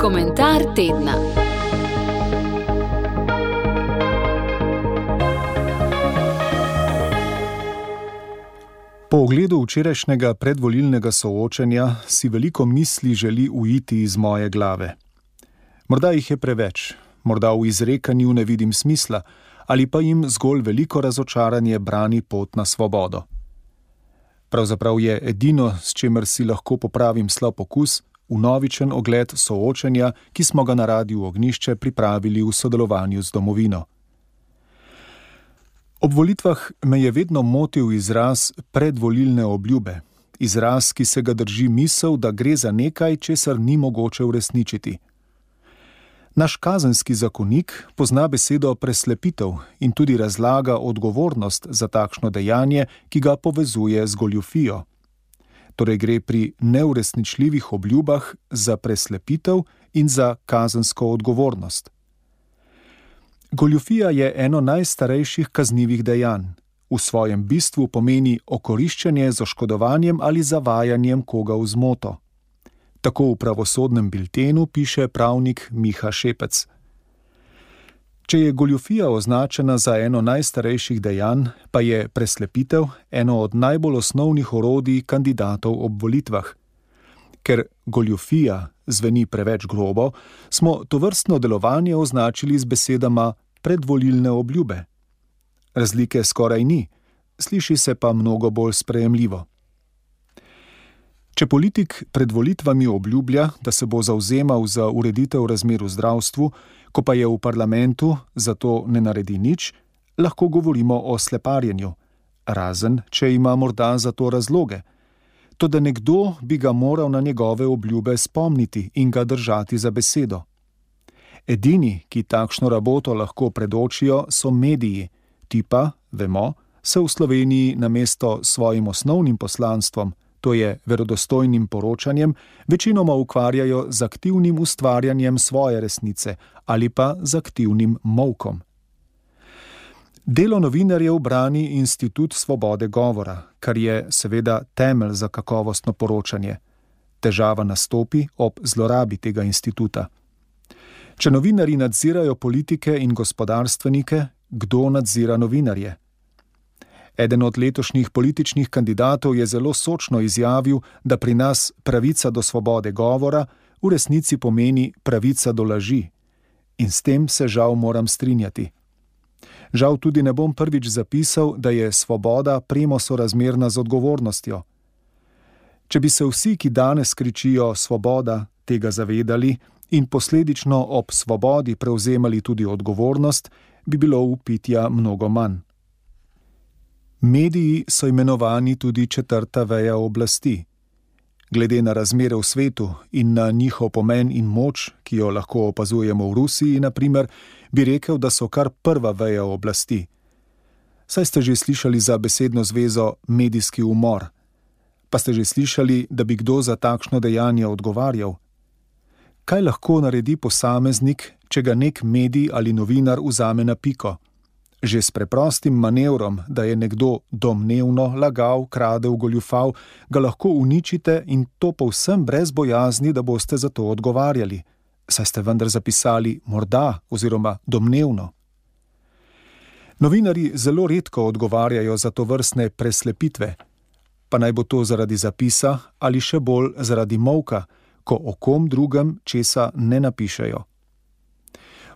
Komentar tedna. Po ogledu včerajšnjega predvolilnega soočenja si veliko misli želi uiti iz moje glave. Morda jih je preveč, morda v izrekanju ne vidim smisla, ali pa jim zgolj veliko razočaranje brani pot na svobodo. Pravzaprav je edino, s čimer si lahko popravim slab pokus, unovičen ogled soočenja, ki smo ga na radiju Ognišče pripravili v sodelovanju z domovino. Ob volitvah me je vedno motil izraz predvolilne obljube, izraz, ki se ga drži misel, da gre za nekaj, česar ni mogoče uresničiti. Naš kazenski zakonik pozna besedo preslepitev in tudi razlaga odgovornost za takšno dejanje, ki ga povezuje z goljufijo. Torej gre pri neuresničljivih obljubah za preslepitev in za kazensko odgovornost. Goljufija je eno najstarejših kaznjivih dejanj. V svojem bistvu pomeni okoriščanje z oškodovanjem ali zavajanjem koga v zmoto. Tako v pravosodnem biltenu piše pravnik Miha Šepec. Če je goljofija označena za eno najstarejših dejanj, pa je preslepitev eno od najbolj osnovnih orodij kandidatov ob volitvah. Ker goljofija zveni preveč grobo, smo to vrstno delovanje označili z besedama predvolilne obljube. Razlike skoraj ni, sliši se pa mnogo bolj sprejemljivo. Če politik pred volitvami obljublja, da se bo zauzemal za ureditev razmer v zdravstvu, ko pa je v parlamentu, zato ne naredi nič, lahko govorimo o sleparjenju, razen če ima morda za to razloge. To, da nekdo bi ga moral na njegove obljube spomniti in ga držati za besedo. Edini, ki takšno raboto lahko predočijo, so mediji, ti pa, vemo, se v Sloveniji namesto svojim osnovnim poslanstvom, to je verodostojnim poročanjem, večinoma ukvarjajo z aktivnim ustvarjanjem svoje resnice ali pa z aktivnim molkom. Delo novinarjev brani institut svobode govora, kar je seveda temelj za kakovostno poročanje. Težava nastopi ob zlorabi tega instituta. Če novinari nadzirajo politike in gospodarstvenike, kdo nadzira novinarje? Eden od letošnjih političnih kandidatov je zelo sočno izjavil, da pri nas pravica do svobode govora v resnici pomeni pravica do laži. In s tem se žal moram strinjati. Žal tudi ne bom prvič zapisal, da je svoboda premo sorazmerna z odgovornostjo. Če bi se vsi, ki danes kričijo svoboda, tega zavedali in posledično ob svobodi prevzemali tudi odgovornost, bi bilo upitja mnogo manj. Mediji so imenovani tudi četrta veja oblasti. Glede na razmere v svetu in na njihov pomen in moč, ki jo lahko opazujemo v Rusiji, naprimer, bi rekel, da so kar prva veja oblasti. Saj ste že slišali za besedno zvezo medijski umor. Pa ste že slišali, da bi kdo za takšno dejanje odgovarjal? Kaj lahko naredi posameznik, če ga nek medij ali novinar vzame na piko? Že s preprostim manevrom, da je nekdo domnevno lagal, kradel, goljufal, ga lahko uničite in to povsem brez bojazni, da boste za to odgovarjali. Saj ste vendar zapisali morda oziroma domnevno. Novinari zelo redko odgovarjajo za to vrstne preslepitve, pa naj bo to zaradi zapisa ali še bolj zaradi molka, ko o kom drugem česa ne napišejo.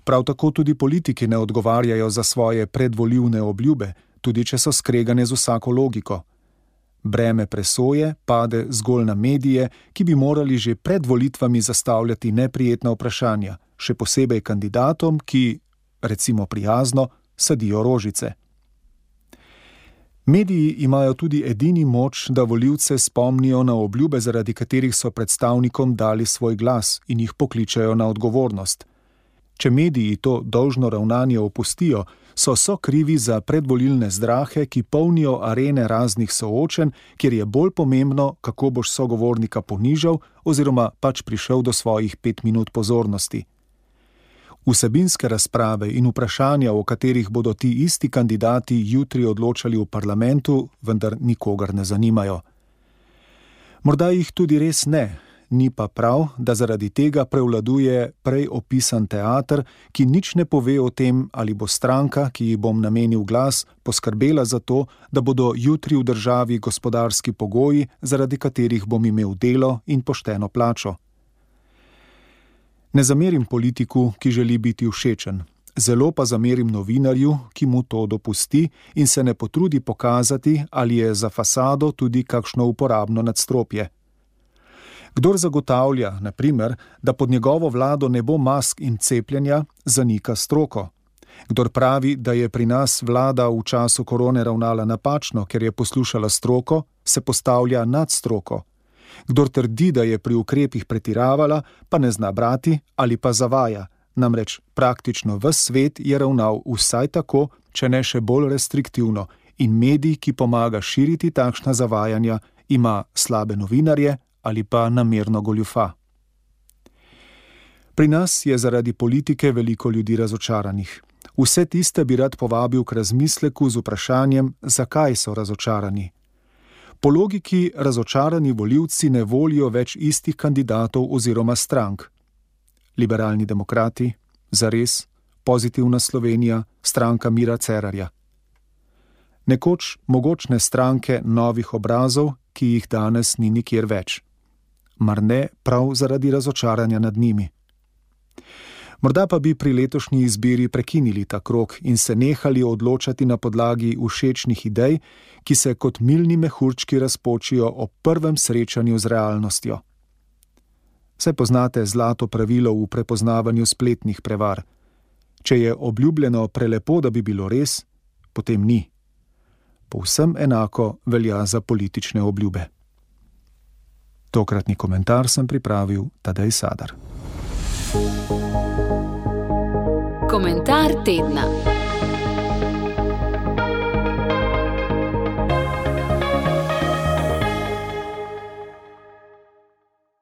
Prav tako tudi politiki ne odgovarjajo za svoje predvoljivne obljube, tudi če so skregane z vsako logiko. Breme presoje pade zgolj na medije, ki bi morali že pred volitvami zastavljati neprijetna vprašanja, še posebej kandidatom, ki, recimo prijazno, sadijo rožice. Mediji imajo tudi edini moč, da voljivce spomnijo na obljube, zaradi katerih so predstavnikom dali svoj glas in jih pokličajo na odgovornost. Če mediji to dolžno ravnanje opustijo, so so krivi za predvolilne zdrahe, ki polnijo arene raznih soočen, kjer je bolj pomembno, kako boš sogovornika ponižal oziroma pač prišel do svojih pet minut pozornosti. Vsebinske razprave in vprašanja, o katerih bodo ti isti kandidati jutri odločali v parlamentu, vendar nikogar ne zanimajo. Morda jih tudi res ne, Ni pa prav, da zaradi tega prevladuje prej opisan teater, ki nič ne pove o tem, ali bo stranka, ki ji bom namenil glas, poskrbela za to, da bodo jutri v državi gospodarski pogoji, zaradi katerih bom imel delo in pošteno plačo. Ne zamerim politiku, ki želi biti všečen, zelo pa zamerim novinarju, ki mu to dopusti in se ne potrudi pokazati, ali je za fasado tudi kakšno uporabno nadstropje. Kdor zagotavlja, naprimer, da pod njegovo vlado ne bo mask in cepljenja, zanika stroko. Kdor pravi, da je pri nas vlada v času korone ravnala napačno, ker je poslušala stroko, se postavlja nad stroko. Kdor trdi, da je pri ukrepih pretiravala, pa ne zna brati ali pa zavaja. Namreč praktično v svet je ravnal vsaj tako, če ne še bolj restriktivno, in medij, ki pomaga širiti takšna zavajanja, ima slabe novinarje ali pa namerno goljufa. Pri nas je zaradi politike veliko ljudi razočaranih. Vse tiste bi rad povabil k razmisleku z vprašanjem, zakaj so razočarani. Po logiki razočarani voljivci ne volijo več istih kandidatov oziroma strank. Liberalni demokrati, zares, pozitivna Slovenija, stranka Mira Cerarja. Nekoč mogočne stranke novih obrazov, ki jih danes ni nikjer več. Mar ne prav zaradi razočaranja nad njimi. Morda pa bi pri letošnji izbiri prekinili ta krok in se nehali odločati na podlagi všečnih idej, ki se kot milni mehurčki razpočijo ob prvem srečanju z realnostjo. Vse poznate zlato pravilo v prepoznavanju spletnih prevar. Če je obljubljeno prelepo, da bi bilo res, potem ni. Povsem enako velja za politične obljube. Tokratni komentar sem pripravil Tadej Sadar. Komentar tedna.